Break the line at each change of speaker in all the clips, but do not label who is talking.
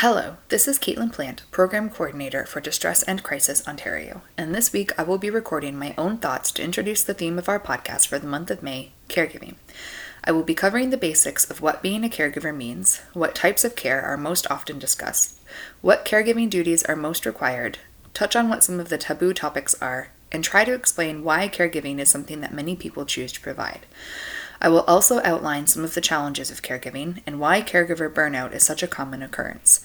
Hello, this is Caitlin Plant, Program Coordinator for Distress and Crisis Ontario, and this week I will be recording my own thoughts to introduce the theme of our podcast for the month of May caregiving. I will be covering the basics of what being a caregiver means, what types of care are most often discussed, what caregiving duties are most required, touch on what some of the taboo topics are, and try to explain why caregiving is something that many people choose to provide. I will also outline some of the challenges of caregiving and why caregiver burnout is such a common occurrence.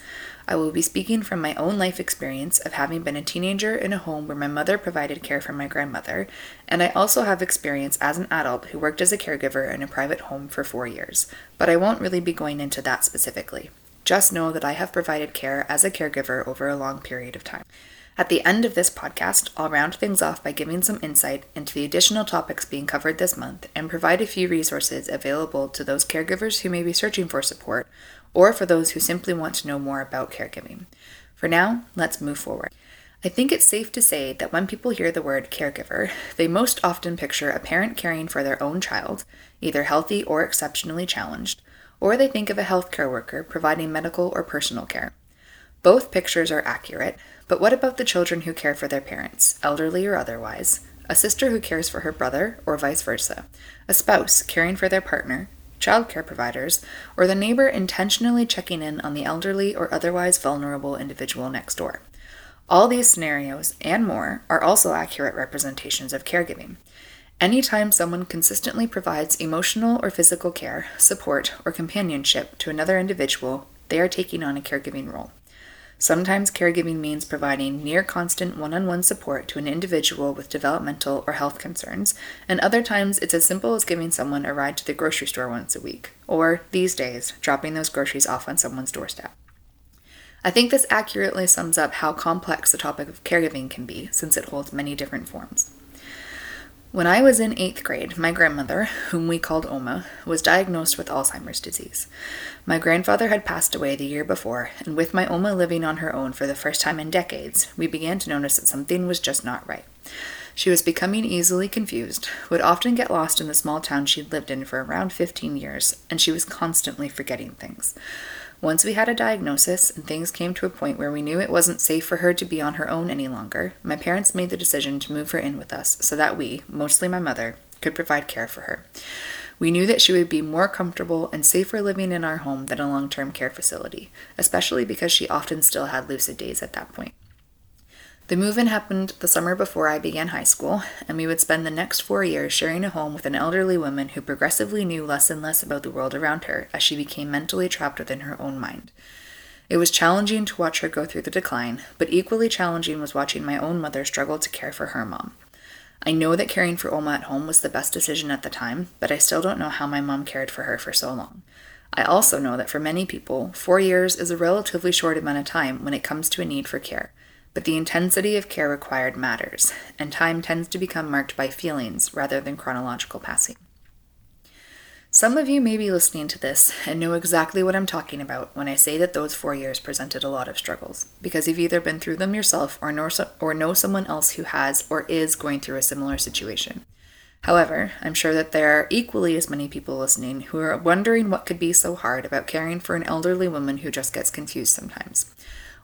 I will be speaking from my own life experience of having been a teenager in a home where my mother provided care for my grandmother, and I also have experience as an adult who worked as a caregiver in a private home for four years, but I won't really be going into that specifically. Just know that I have provided care as a caregiver over a long period of time. At the end of this podcast, I'll round things off by giving some insight into the additional topics being covered this month and provide a few resources available to those caregivers who may be searching for support or for those who simply want to know more about caregiving. For now, let's move forward. I think it's safe to say that when people hear the word caregiver, they most often picture a parent caring for their own child, either healthy or exceptionally challenged, or they think of a healthcare worker providing medical or personal care. Both pictures are accurate, but what about the children who care for their parents, elderly or otherwise? A sister who cares for her brother, or vice versa? A spouse caring for their partner? Childcare providers? Or the neighbor intentionally checking in on the elderly or otherwise vulnerable individual next door? All these scenarios and more are also accurate representations of caregiving. Anytime someone consistently provides emotional or physical care, support, or companionship to another individual, they are taking on a caregiving role. Sometimes caregiving means providing near constant one on one support to an individual with developmental or health concerns, and other times it's as simple as giving someone a ride to the grocery store once a week, or, these days, dropping those groceries off on someone's doorstep. I think this accurately sums up how complex the topic of caregiving can be, since it holds many different forms. When I was in eighth grade, my grandmother, whom we called Oma, was diagnosed with Alzheimer's disease. My grandfather had passed away the year before, and with my Oma living on her own for the first time in decades, we began to notice that something was just not right. She was becoming easily confused, would often get lost in the small town she'd lived in for around 15 years, and she was constantly forgetting things. Once we had a diagnosis and things came to a point where we knew it wasn't safe for her to be on her own any longer, my parents made the decision to move her in with us so that we, mostly my mother, could provide care for her. We knew that she would be more comfortable and safer living in our home than a long term care facility, especially because she often still had lucid days at that point. The move in happened the summer before I began high school, and we would spend the next four years sharing a home with an elderly woman who progressively knew less and less about the world around her as she became mentally trapped within her own mind. It was challenging to watch her go through the decline, but equally challenging was watching my own mother struggle to care for her mom. I know that caring for Oma at home was the best decision at the time, but I still don't know how my mom cared for her for so long. I also know that for many people, four years is a relatively short amount of time when it comes to a need for care but the intensity of care required matters, and time tends to become marked by feelings rather than chronological passing. Some of you may be listening to this and know exactly what I'm talking about when I say that those four years presented a lot of struggles, because you've either been through them yourself or know, or know someone else who has or is going through a similar situation. However, I'm sure that there are equally as many people listening who are wondering what could be so hard about caring for an elderly woman who just gets confused sometimes.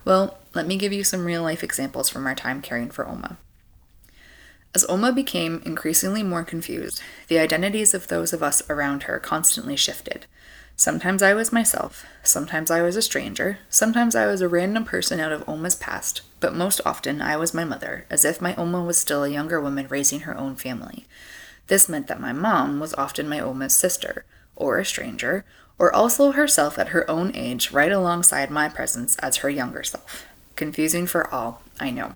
Well, let me give you some real life examples from our time caring for Oma. As Oma became increasingly more confused, the identities of those of us around her constantly shifted. Sometimes I was myself, sometimes I was a stranger, sometimes I was a random person out of Oma's past, but most often I was my mother, as if my Oma was still a younger woman raising her own family. This meant that my mom was often my Oma's sister, or a stranger, or also herself at her own age right alongside my presence as her younger self. Confusing for all, I know.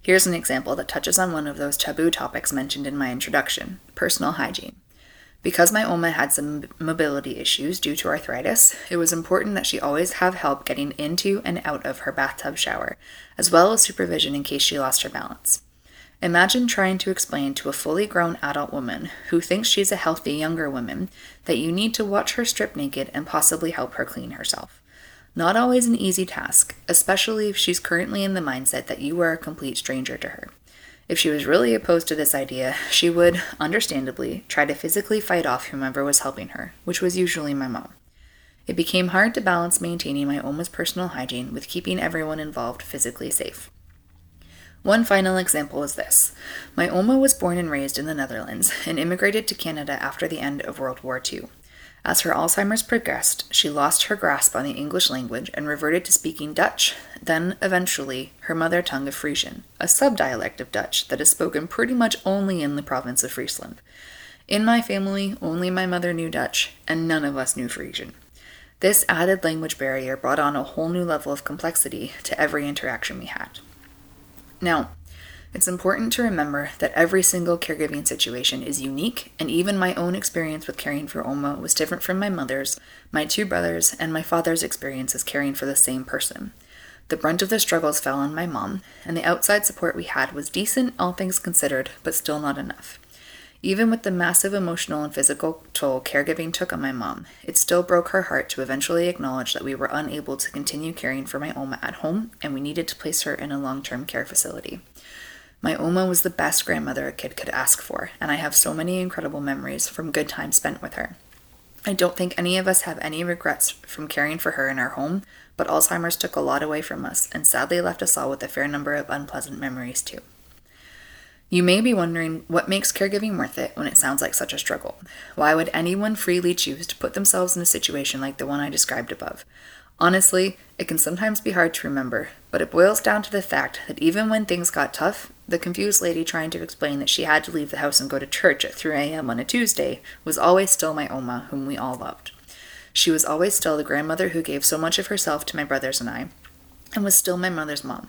Here's an example that touches on one of those taboo topics mentioned in my introduction personal hygiene. Because my Oma had some mobility issues due to arthritis, it was important that she always have help getting into and out of her bathtub shower, as well as supervision in case she lost her balance. Imagine trying to explain to a fully grown adult woman who thinks she's a healthy younger woman that you need to watch her strip naked and possibly help her clean herself. Not always an easy task, especially if she's currently in the mindset that you are a complete stranger to her. If she was really opposed to this idea, she would, understandably, try to physically fight off whomever was helping her, which was usually my mom. It became hard to balance maintaining my Oma's personal hygiene with keeping everyone involved physically safe. One final example is this. My Oma was born and raised in the Netherlands and immigrated to Canada after the end of World War II. As her Alzheimer's progressed, she lost her grasp on the English language and reverted to speaking Dutch, then, eventually, her mother tongue of Frisian, a subdialect of Dutch that is spoken pretty much only in the province of Friesland. In my family, only my mother knew Dutch, and none of us knew Frisian. This added language barrier brought on a whole new level of complexity to every interaction we had. Now, it's important to remember that every single caregiving situation is unique, and even my own experience with caring for Oma was different from my mother's, my two brothers, and my father's experiences caring for the same person. The brunt of the struggles fell on my mom, and the outside support we had was decent, all things considered, but still not enough. Even with the massive emotional and physical toll caregiving took on my mom, it still broke her heart to eventually acknowledge that we were unable to continue caring for my Oma at home and we needed to place her in a long term care facility. My Oma was the best grandmother a kid could ask for, and I have so many incredible memories from good times spent with her. I don't think any of us have any regrets from caring for her in our home, but Alzheimer's took a lot away from us and sadly left us all with a fair number of unpleasant memories too. You may be wondering what makes caregiving worth it when it sounds like such a struggle. Why would anyone freely choose to put themselves in a situation like the one I described above? Honestly, it can sometimes be hard to remember, but it boils down to the fact that even when things got tough, the confused lady trying to explain that she had to leave the house and go to church at 3 a.m. on a Tuesday was always still my Oma, whom we all loved. She was always still the grandmother who gave so much of herself to my brothers and I, and was still my mother's mom.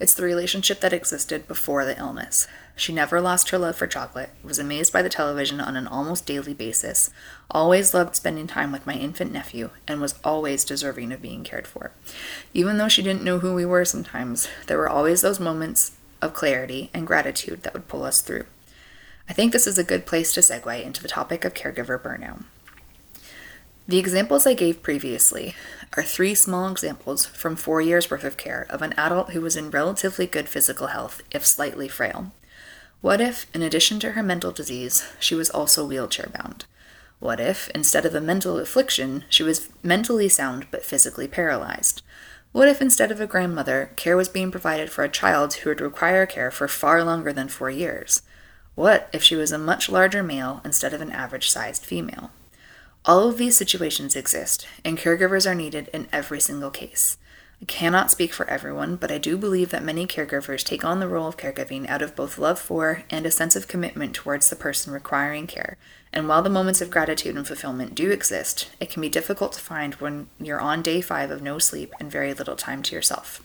It's the relationship that existed before the illness. She never lost her love for chocolate, was amazed by the television on an almost daily basis, always loved spending time with my infant nephew, and was always deserving of being cared for. Even though she didn't know who we were sometimes, there were always those moments of clarity and gratitude that would pull us through. I think this is a good place to segue into the topic of caregiver burnout. The examples I gave previously are three small examples from four years' worth of care of an adult who was in relatively good physical health, if slightly frail. What if, in addition to her mental disease, she was also wheelchair bound? What if, instead of a mental affliction, she was mentally sound but physically paralyzed? What if, instead of a grandmother, care was being provided for a child who would require care for far longer than four years? What if she was a much larger male instead of an average sized female? All of these situations exist, and caregivers are needed in every single case. I cannot speak for everyone, but I do believe that many caregivers take on the role of caregiving out of both love for and a sense of commitment towards the person requiring care. And while the moments of gratitude and fulfillment do exist, it can be difficult to find when you're on day five of no sleep and very little time to yourself.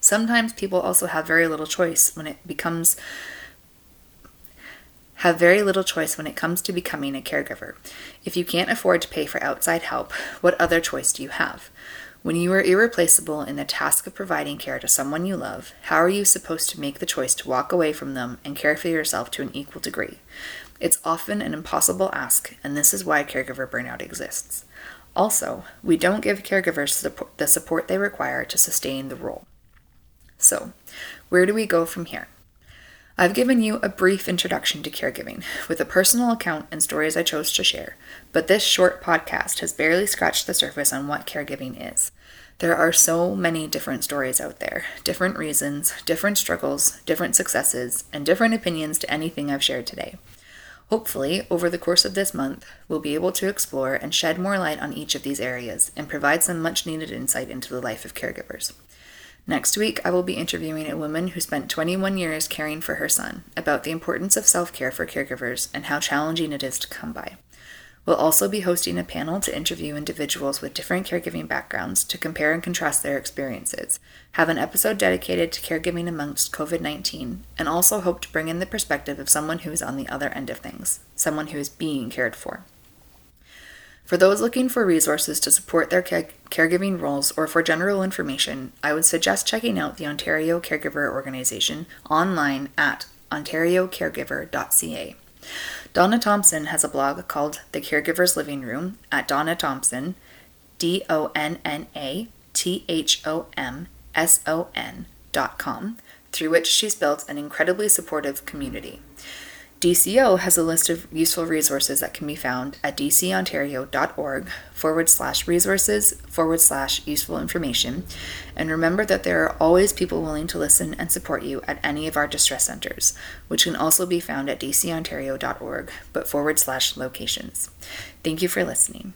Sometimes people also have very little choice when it becomes have very little choice when it comes to becoming a caregiver. If you can't afford to pay for outside help, what other choice do you have? When you are irreplaceable in the task of providing care to someone you love, how are you supposed to make the choice to walk away from them and care for yourself to an equal degree? It's often an impossible ask, and this is why caregiver burnout exists. Also, we don't give caregivers the support they require to sustain the role. So, where do we go from here? I've given you a brief introduction to caregiving with a personal account and stories I chose to share, but this short podcast has barely scratched the surface on what caregiving is. There are so many different stories out there, different reasons, different struggles, different successes, and different opinions to anything I've shared today. Hopefully, over the course of this month, we'll be able to explore and shed more light on each of these areas and provide some much needed insight into the life of caregivers. Next week, I will be interviewing a woman who spent 21 years caring for her son about the importance of self care for caregivers and how challenging it is to come by. We'll also be hosting a panel to interview individuals with different caregiving backgrounds to compare and contrast their experiences, have an episode dedicated to caregiving amongst COVID 19, and also hope to bring in the perspective of someone who is on the other end of things, someone who is being cared for. For those looking for resources to support their care- caregiving roles or for general information, I would suggest checking out the Ontario Caregiver Organization online at ontariocaregiver.ca. Donna Thomson has a blog called The Caregiver's Living Room at Donna Thomson, D O N N A T H O M S O N dot com, through which she's built an incredibly supportive community. DCO has a list of useful resources that can be found at dcontario.org forward slash resources forward slash useful information. And remember that there are always people willing to listen and support you at any of our distress centers, which can also be found at dcontario.org but forward slash locations. Thank you for listening.